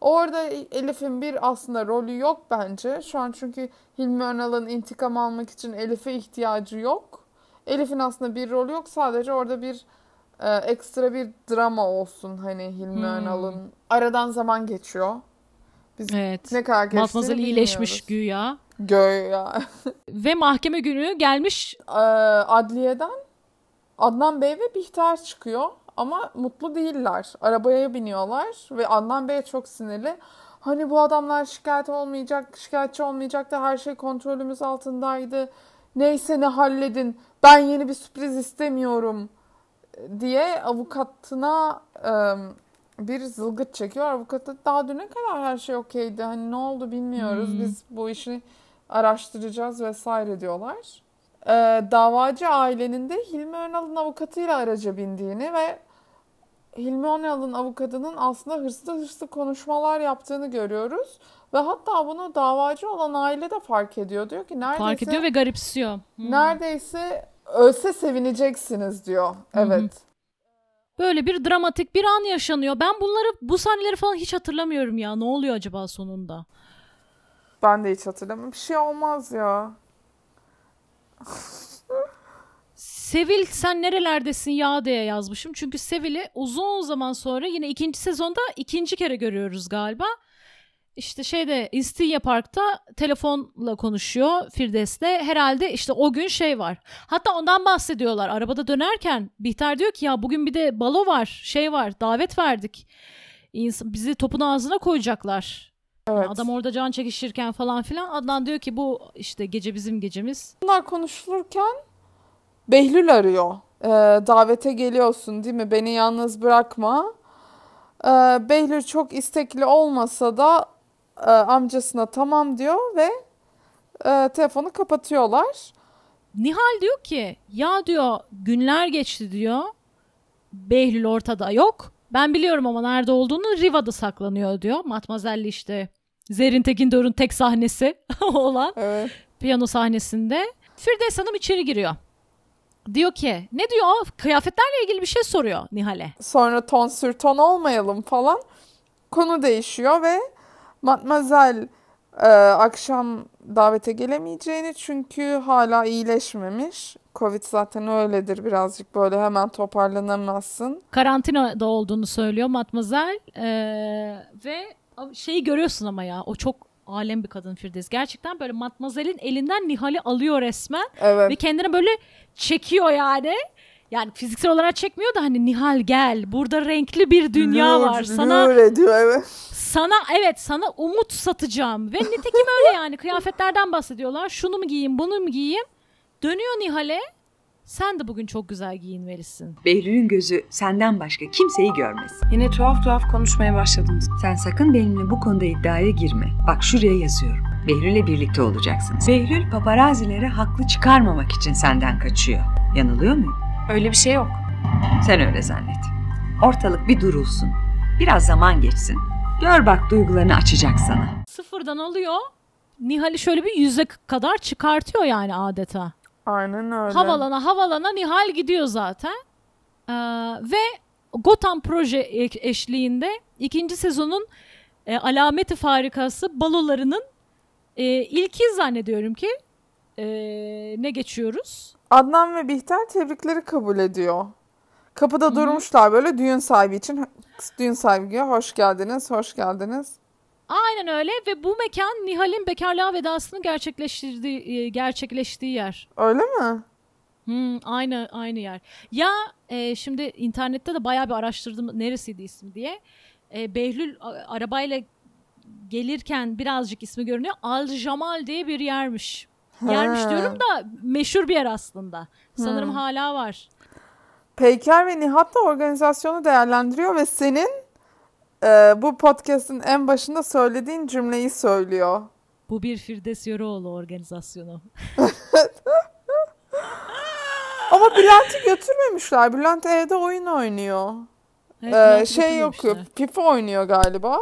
Orada Elif'in bir aslında rolü yok bence. Şu an çünkü Hilmi Önal'ın intikam almak için Elif'e ihtiyacı yok. Elif'in aslında bir rolü yok. Sadece orada bir e, ekstra bir drama olsun hani Hilmi Hmm. Önal'ın. Aradan zaman geçiyor. Biz Evet. ne kadar geçtiğini Matmazel iyileşmiş güya. Göya. Ve mahkeme günü gelmiş. Ee, adliyeden Adnan Bey ve Bihter çıkıyor ama mutlu değiller. Arabaya biniyorlar ve Adnan Bey çok sinirli. Hani bu adamlar şikayet olmayacak, şikayetçi olmayacak da her şey kontrolümüz altındaydı. Neyse ne halledin. Ben yeni bir sürpriz istemiyorum diye avukatına e, bir zılgıt çekiyor. Avukat da daha düne kadar her şey okeydi. Hani ne oldu bilmiyoruz. Hmm. Biz bu işi araştıracağız vesaire diyorlar. Ee, davacı ailenin de Hilmi Önal'ın avukatıyla araca bindiğini ve Hilmi Önal'ın avukatının aslında hırslı hırslı konuşmalar yaptığını görüyoruz. Ve hatta bunu davacı olan aile de fark ediyor. Diyor ki neredeyse, Fark ediyor ve garipsiyor. Hmm. neredeyse ölse sevineceksiniz diyor. Evet. Böyle bir dramatik bir an yaşanıyor. Ben bunları bu sahneleri falan hiç hatırlamıyorum ya. Ne oluyor acaba sonunda? Ben de hiç hatırlamıyorum. Bir şey olmaz ya. Sevil sen nerelerdesin ya diye yazmışım. Çünkü Sevil'i uzun zaman sonra yine ikinci sezonda ikinci kere görüyoruz galiba. İşte şeyde İstinye Park'ta telefonla konuşuyor Firdevs'le. Herhalde işte o gün şey var. Hatta ondan bahsediyorlar. Arabada dönerken Bihter diyor ki ya bugün bir de balo var, şey var, davet verdik. İns- bizi topun ağzına koyacaklar. Evet. Adam orada can çekişirken falan filan. Adnan diyor ki bu işte gece bizim gecemiz. Bunlar konuşulurken Behlül arıyor. Ee, davete geliyorsun değil mi? Beni yalnız bırakma. Ee, Behlül çok istekli olmasa da e, amcasına tamam diyor ve e, telefonu kapatıyorlar. Nihal diyor ki ya diyor günler geçti diyor. Behlül ortada yok. Ben biliyorum ama nerede olduğunu Riva'da saklanıyor diyor. Matmazel'li işte Zerrin Tekindor'un tek sahnesi olan Evet. piyano sahnesinde. Firdevs Hanım içeri giriyor. Diyor ki ne diyor kıyafetlerle ilgili bir şey soruyor Nihal'e. Sonra ton sür ton olmayalım falan. Konu değişiyor ve Matmazel e, akşam davete gelemeyeceğini çünkü hala iyileşmemiş. Covid zaten öyledir birazcık böyle hemen toparlanamazsın. Karantinada olduğunu söylüyor Matmazel. Ee, ve şeyi görüyorsun ama ya o çok alem bir kadın Firdevs. Gerçekten böyle Matmazel'in elinden Nihal'i alıyor resmen. Evet. Ve kendine böyle çekiyor yani. Yani fiziksel olarak çekmiyor da hani Nihal gel burada renkli bir dünya Lür, var. Sana lür ediyor evet. sana evet sana umut satacağım. Ve nitekim öyle yani kıyafetlerden bahsediyorlar. Şunu mu giyeyim bunu mu giyeyim? Dönüyor Nihal'e. Sen de bugün çok güzel giyinmelisin. Behlül'ün gözü senden başka kimseyi görmez. Yine tuhaf tuhaf konuşmaya başladınız. Sen sakın benimle bu konuda iddiaya girme. Bak şuraya yazıyorum. Behlül'le birlikte olacaksınız. Behlül paparazilere haklı çıkarmamak için senden kaçıyor. Yanılıyor muyum? Öyle bir şey yok. Sen öyle zannet. Ortalık bir durulsun. Biraz zaman geçsin. Gör bak duygularını açacak sana. Sıfırdan alıyor. Nihal'i şöyle bir yüze kadar çıkartıyor yani adeta. Aynen öyle. Havalana havalana Nihal gidiyor zaten. Ee, ve Gotham proje e- eşliğinde ikinci sezonun e, alameti farikası balolarının e, ilki zannediyorum ki e, ne geçiyoruz? Adnan ve Bihter tebrikleri kabul ediyor. Kapıda durmuşlar böyle düğün sahibi için. Düğün sahibi diyor hoş geldiniz, hoş geldiniz. Aynen öyle ve bu mekan Nihal'in bekarlığa vedasını gerçekleştirdiği e, gerçekleştiği yer. Öyle mi? Hmm, aynı aynı yer. Ya e, şimdi internette de bayağı bir araştırdım neresiydi ismi diye. E, Behlül a- arabayla gelirken birazcık ismi görünüyor. Al Jamal diye bir yermiş. Yermiş Ha. diyorum da meşhur bir yer aslında. Sanırım Hmm. hala var. Peyker ve Nihat da organizasyonu değerlendiriyor ve senin e, bu podcast'ın en başında söylediğin cümleyi söylüyor. Bu bir Firdevs Yöreoğlu organizasyonu. Ama Bülent'i götürmemişler. Bülent evde oyun oynuyor. Evet, Ee, şey yok. FIFA oynuyor galiba.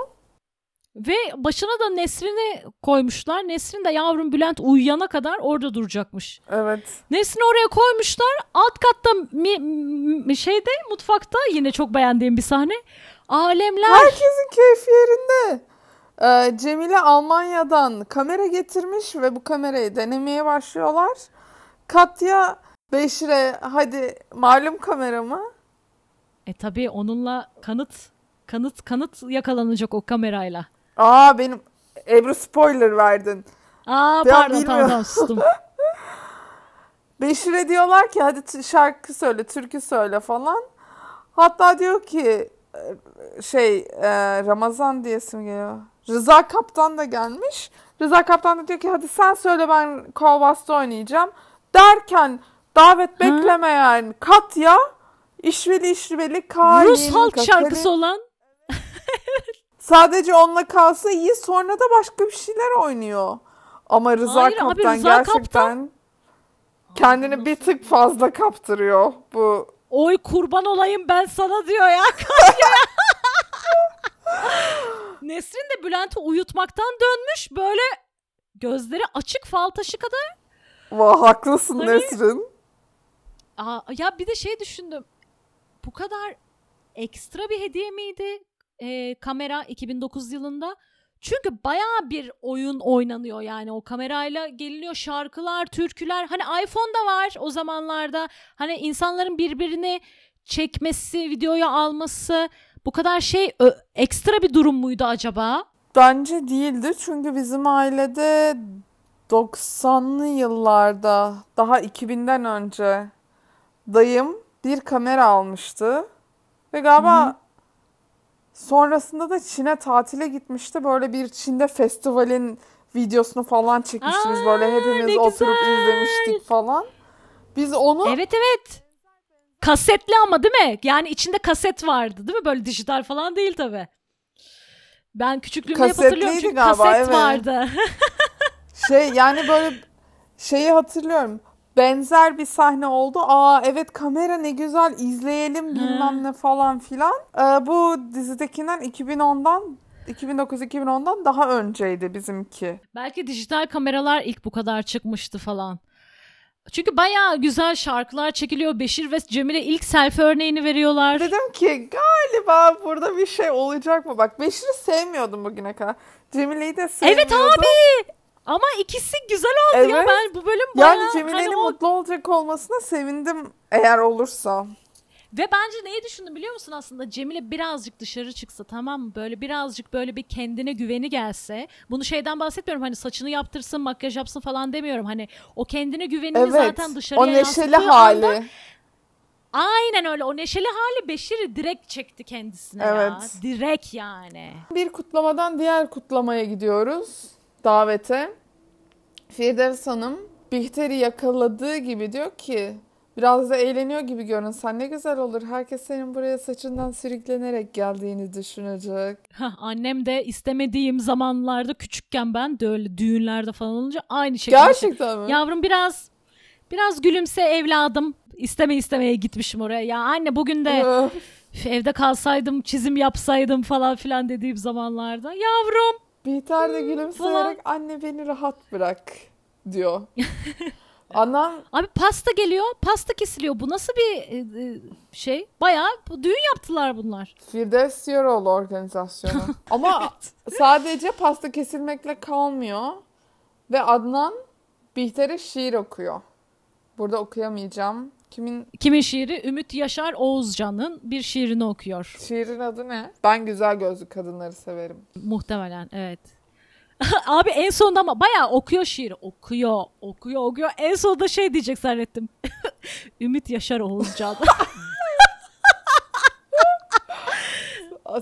Ve başına da Nesrin'i koymuşlar. Nesrin de yavrum Bülent uyuyana kadar orada duracakmış. Evet. Nesrin'i oraya koymuşlar. Alt katta mi, mi- şeyde mutfakta yine çok beğendiğim bir sahne. Alemler. Herkesin keyfi yerinde. Ee, Cemile Almanya'dan kamera getirmiş ve bu kamerayı denemeye başlıyorlar. Katya Beşir'e hadi malum kameramı. E tabii onunla kanıt kanıt kanıt yakalanacak o kamerayla. Aa benim Ebru spoiler verdin. Aa Ben pardon bilmiyorum. tamam sustum. Beşir'e diyorlar ki hadi şarkı söyle, türkü söyle falan. Hatta diyor ki şey e, Ramazan diye isim geliyor. Rıza Kaptan da gelmiş. Rıza Kaptan da diyor ki hadi sen söyle ben Kovas'ta oynayacağım. Derken davet beklemeyen Katya işveli işveli kalin Rus halk kakari. şarkısı olan Sadece onunla kalsa iyi sonra da başka bir şeyler oynuyor. Ama Rıza Hayır abi, Kaptan Rıza gerçekten kendini bir tık fazla kaptırıyor bu oy kurban olayım ben sana diyor ya. Nesrin de Bülent'i uyutmaktan dönmüş böyle gözleri açık fal taşı kadar. Vah haklısın Hani- Nesrin. Aa, ya bir de şey düşündüm. Bu kadar ekstra bir hediye miydi e, kamera 2009 yılında? Çünkü bayağı bir oyun oynanıyor yani o kamerayla geliniyor şarkılar, türküler. Hani iPhone da var o zamanlarda. Hani insanların birbirini çekmesi, videoya alması bu kadar şey ekstra bir durum muydu acaba? Bence değildi çünkü bizim ailede 90'lı yıllarda daha 2000'den önce dayım bir kamera almıştı. Ve galiba sonrasında da Çin'e tatile gitmişti. Böyle bir Çin'de festivalin videosunu falan çekmişti. Biz böyle Aa, hepimiz oturup izlemiştik falan. Biz onu Evet evet. Kasetli ama değil mi? Yani içinde kaset vardı değil mi? Böyle dijital falan değil tabii. Ben küçüklüğümde hep hatırlıyorum çünkü galiba, kaset evet. vardı. Şey yani böyle şeyi hatırlıyorum. Benzer bir sahne oldu. Aa evet kamera ne güzel izleyelim bilmem ne falan filan. Ee, bu dizidekinden 2010'dan 2009-2010'dan daha önceydi bizimki. Belki dijital kameralar ilk bu kadar çıkmıştı falan. Çünkü bayağı güzel şarkılar çekiliyor. Beşir ve Cemile ilk selfie örneğini veriyorlar. Dedim ki galiba burada bir şey olacak mı? Bak Beşir'i sevmiyordum bugüne kadar. Cemile'yi de sevmiyordum. Evet abi. Ama ikisi güzel oldu ya. Evet. Ben bu bölüm bayağı Yani Cemile'nin hani o mutlu olacak olmasına sevindim eğer olursa. Ve bence neyi düşündüm biliyor musun aslında? Cemile birazcık dışarı çıksa tamam mı? Böyle birazcık böyle bir kendine güveni gelse. Bunu şeyden bahsetmiyorum hani saçını yaptırsın, makyaj yapsın falan demiyorum. Hani o kendine güvenini Evet. zaten dışarıya O neşeli hali. anda- aynen öyle. O neşeli hali Beşir'i direkt çekti kendisine ya. Evet. Direkt yani. Bir kutlamadan diğer kutlamaya gidiyoruz. Davete. Firdevs Hanım Bihter'i yakaladığı gibi diyor ki biraz da eğleniyor gibi görünsen ne güzel olur. Herkes senin buraya saçından sürüklenerek geldiğini düşünecek. Hah, annem de istemediğim zamanlarda küçükken ben de öyle düğünlerde falan olunca aynı şekilde. Gerçekten mi? Yavrum biraz biraz gülümse evladım. İsteme istemeye gitmişim oraya. Ya anne bugün de Öf. "Üf, evde kalsaydım, çizim yapsaydım falan filan dediğim zamanlarda. Yavrum Bihter de gülümseyerek anne beni rahat bırak diyor. Anam Abi pasta geliyor, pasta kesiliyor. Bu nasıl bir e, e, şey? Bayağı bu- düğün yaptılar bunlar. Firdevs Yoroğlu organizasyonu. Ama sadece pasta kesilmekle kalmıyor. Ve Adnan Bihter'e şiir okuyor. Burada okuyamayacağım. Kimin Kimin şiiri? Ümit Yaşar Oğuzcan'ın bir şiirini okuyor. şiirin adı ne? Ben güzel gözlü kadınları severim. Muhtemelen evet. Abi en sonunda ama bayağı okuyor şiiri. Okuyor, okuyor, okuyor. En sonunda şey diyecek zannettim. Ümit Yaşar Oğuzcan.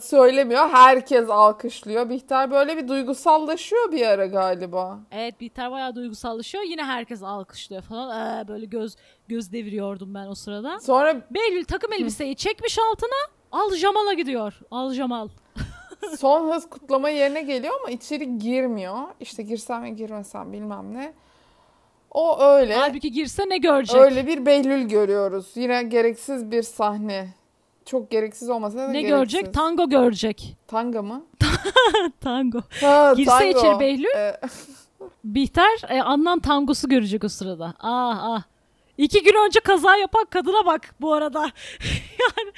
Söylemiyor. Herkes alkışlıyor. Bihter böyle bir duygusallaşıyor bir ara galiba. evet Bihter bayağı duygusallaşıyor. Yine herkes alkışlıyor falan. Ee, böyle göz göz deviriyordum ben o sırada. Sonra Behlül takım elbiseyi çekmiş altına. Al Jamal'a gidiyor. Al Jamal. son hız kutlama yerine geliyor ama içeri girmiyor. İşte girsem ve girmesem bilmem ne. O öyle. Halbuki girse ne görecek? Öyle bir Behlül görüyoruz. Yine gereksiz bir sahne. Çok gereksiz olmasa da ne gereksiz. görecek? Tango görecek. Tanga mı? Tango. Ha, Girse tango. içeri Behlül. Ee, Bihter e, Adnan tangosu görecek o sırada. Ah ah. İki gün önce kaza yapan kadına bak bu arada. yani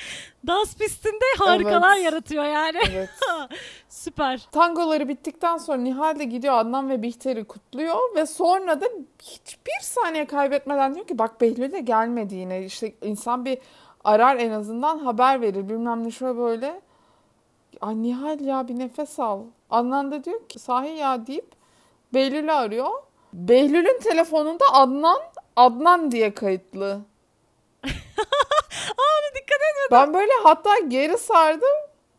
dans pistinde harikalar Evet. yaratıyor yani. evet. Süper. Tangoları bittikten sonra Nihal de gidiyor Adnan ve Bihter'i kutluyor ve sonra da hiçbir saniye kaybetmeden diyor ki bak Behlül de gelmedi yine. İşte insan bir arar en azından haber verir bilmem ne şöyle böyle. Ay Nihal ya bir nefes al. Adnan da diyor ki sahi ya deyip Behlül'ü arıyor. Behlül'ün telefonunda Adnan Adnan diye kayıtlı. Aa dikkat et. Ben böyle hatta geri sardım.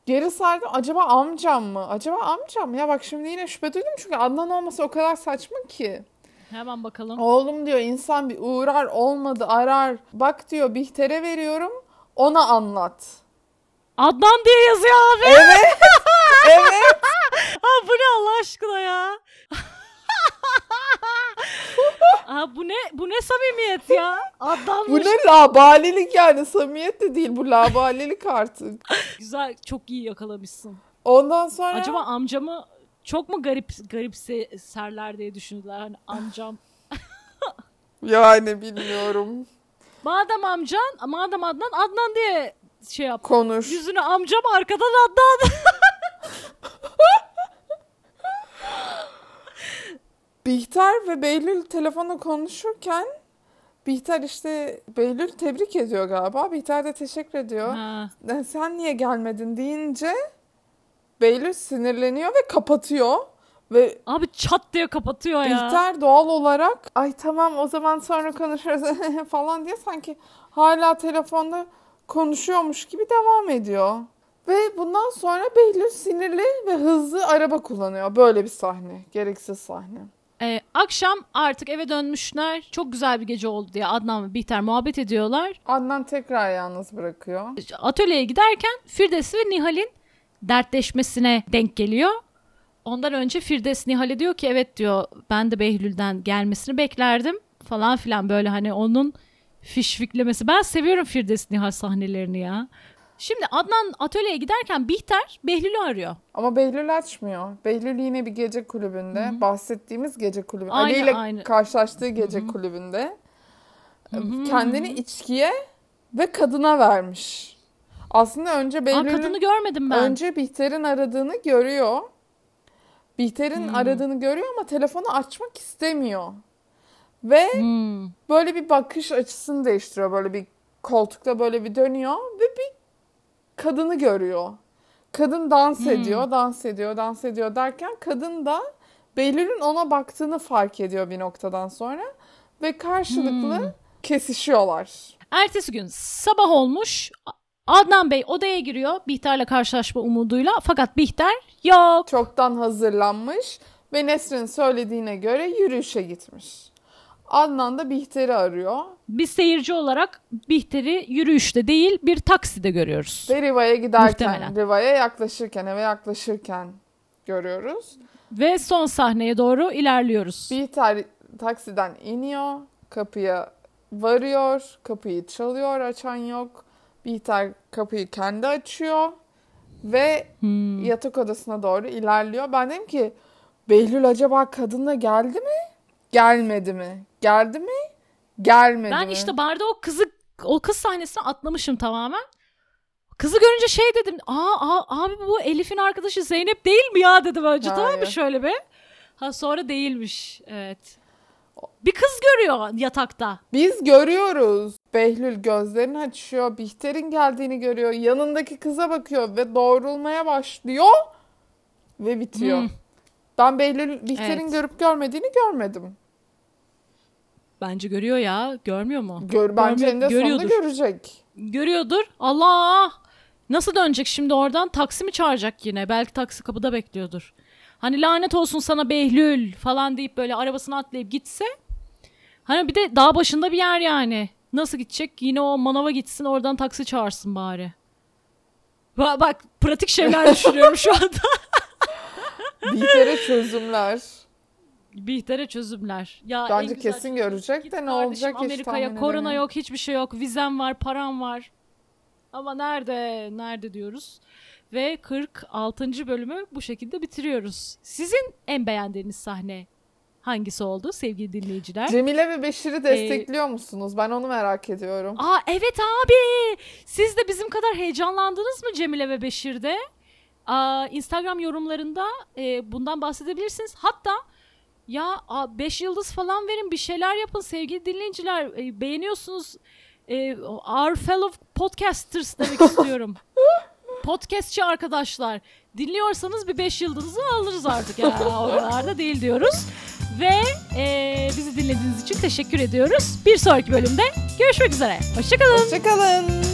Geri sardım. Acaba amcam mı? Acaba amcam mı? Ya bak şimdi yine şüphe duydum çünkü Adnan olması o kadar saçma ki. Hemen bakalım. Oğlum diyor insan bir uğrar olmadı arar. Bak diyor Bihter'e veriyorum ona anlat. Adnan diye yazıyor abi. Evet. evet. Aa, bu ne Allah aşkına ya? Aa, bu ne bu ne samimiyet ya? Bu Adnanmış. ne labalilik yani samimiyet de değil bu labalilik artık. Güzel çok iyi yakalamışsın. Ondan sonra Acaba amcamı çok mu garip garip serler diye düşündüler hani amcam. yani bilmiyorum. Madem amcan, madem Adnan Adnan diye şey yap. Konuş. Yüzünü amcam arkadan Adnan. Bihter ve Behlül telefonla konuşurken Bihter işte Behlül tebrik ediyor galiba. Bihter de teşekkür ediyor. Ha. "E, Sen niye gelmedin deyince Behlül sinirleniyor ve kapatıyor. Ve Abi çat diye kapatıyor ya. Bihter doğal olarak ay tamam o zaman sonra konuşuruz falan diye sanki hala telefonda konuşuyormuş gibi devam ediyor. Ve bundan sonra Behlül sinirli ve hızlı araba kullanıyor. Böyle bir sahne. Gereksiz sahne. Ee, akşam artık eve dönmüşler. Çok güzel bir gece oldu diye Adnan ve Bihter muhabbet ediyorlar. Adnan tekrar yalnız bırakıyor. Atölyeye giderken Firdevs ve Nihal'in dertleşmesine denk geliyor. Ondan önce Firdevs Nihal'e diyor ki evet diyor ben de Behlül'den gelmesini beklerdim falan filan böyle hani onun fişfiklemesi. Ben seviyorum Firdevs Nihal sahnelerini ya. Şimdi Adnan atölyeye giderken Bihter Behlül'ü arıyor. Ama Behlül açmıyor. Behlül yine bir gece kulübünde. Bahsettiğimiz gece kulübü. Aynı, Ali ile aynı. karşılaştığı gece kulübünde. Kendini içkiye ve kadına vermiş. Aslında önce Aa, Behlül'ün kadını görmedim ben. önce Bihter'in aradığını görüyor. Bihter'in Hmm. aradığını görüyor ama telefonu açmak istemiyor. Ve Hmm. böyle bir bakış açısını değiştiriyor. Böyle bir koltukta böyle bir dönüyor ve bir kadını görüyor. Kadın dans Hmm. ediyor, dans ediyor, dans ediyor derken kadın da Behlül'ün ona baktığını fark ediyor bir noktadan sonra ve karşılıklı Hmm. kesişiyorlar. Ertesi gün sabah olmuş. Adnan Bey odaya giriyor Bihter'le karşılaşma umuduyla. Fakat Bihter yok. Çoktan hazırlanmış ve Nesrin söylediğine göre yürüyüşe gitmiş. Adnan da Bihter'i arıyor Biz seyirci olarak Bihter'i yürüyüşte değil bir takside görüyoruz. ve Riva'ya giderken, Muhtemelen. Riva'ya yaklaşırken, eve yaklaşırken görüyoruz. Ve son sahneye doğru ilerliyoruz. Bihter taksiden iniyor, kapıya varıyor, kapıyı çalıyor, açan yok. Bihter kapıyı kendi açıyor ve Hmm. yatak odasına doğru ilerliyor. Ben dedim ki Behlül acaba kadınla geldi mi? Gelmedi mi? Geldi mi? Gelmedi Ben mi? işte barda o kızı o kız sahnesini atlamışım tamamen. Kızı görünce şey dedim. Aa, aa abi bu Elif'in arkadaşı Zeynep değil mi ya dedim önce tamam mı Hayır. şöyle bir. Ha sonra değilmiş. Evet. Bir kız görüyor yatakta. Biz görüyoruz. Behlül gözlerini açıyor. Bihter'in geldiğini görüyor. Yanındaki kıza bakıyor ve doğrulmaya başlıyor. Ve bitiyor. Hmm. Ben Behlül Bihter'in Evet. görüp görmediğini görmedim. Bence görüyor ya. Görmüyor mu? Gör, bence Görmüyor- eninde sonunda görüyordur. görecek. Görüyordur. Allah! Nasıl dönecek şimdi oradan? Taksi mi çağıracak yine? Belki taksi kapıda bekliyordur. Hani lanet olsun sana Behlül falan deyip böyle arabasına atlayıp gitse. Hani bir de dağ başında bir yer yani. Nasıl gidecek? Yine o manava gitsin oradan taksi çağırsın bari. Bak, bak pratik şeyler düşünüyorum şu anda. Bihter'e çözümler. Bihter'e çözümler. Ya en Bence güzel kesin çözüm. görecek Git de ne kardeşim olacak hiç Amerika'ya tahmin korona edemiyorum. yok, hiçbir şey yok. Vizem var, param var. Ama nerede, nerede diyoruz. Ve 46. bölümü bu şekilde bitiriyoruz. Sizin en beğendiğiniz sahne hangisi oldu sevgili dinleyiciler? Cemile ve Beşir'i destekliyor musunuz? Ben onu merak ediyorum. Aa evet abi. Siz de bizim kadar heyecanlandınız mı Cemile ve Beşir'de? Aa, Instagram yorumlarında e, bundan bahsedebilirsiniz. Hatta ya 5 yıldız falan verin bir şeyler yapın sevgili dinleyiciler. E, beğeniyorsunuz. E, our fellow podcasters demek istiyorum. Podcastçi arkadaşlar. Dinliyorsanız bir 5 yıldızı alırız artık ya. O kadar da değil diyoruz. Ve e, bizi dinlediğiniz için teşekkür ediyoruz. Bir sonraki bölümde görüşmek üzere. Hoşçakalın. Hoşçakalın.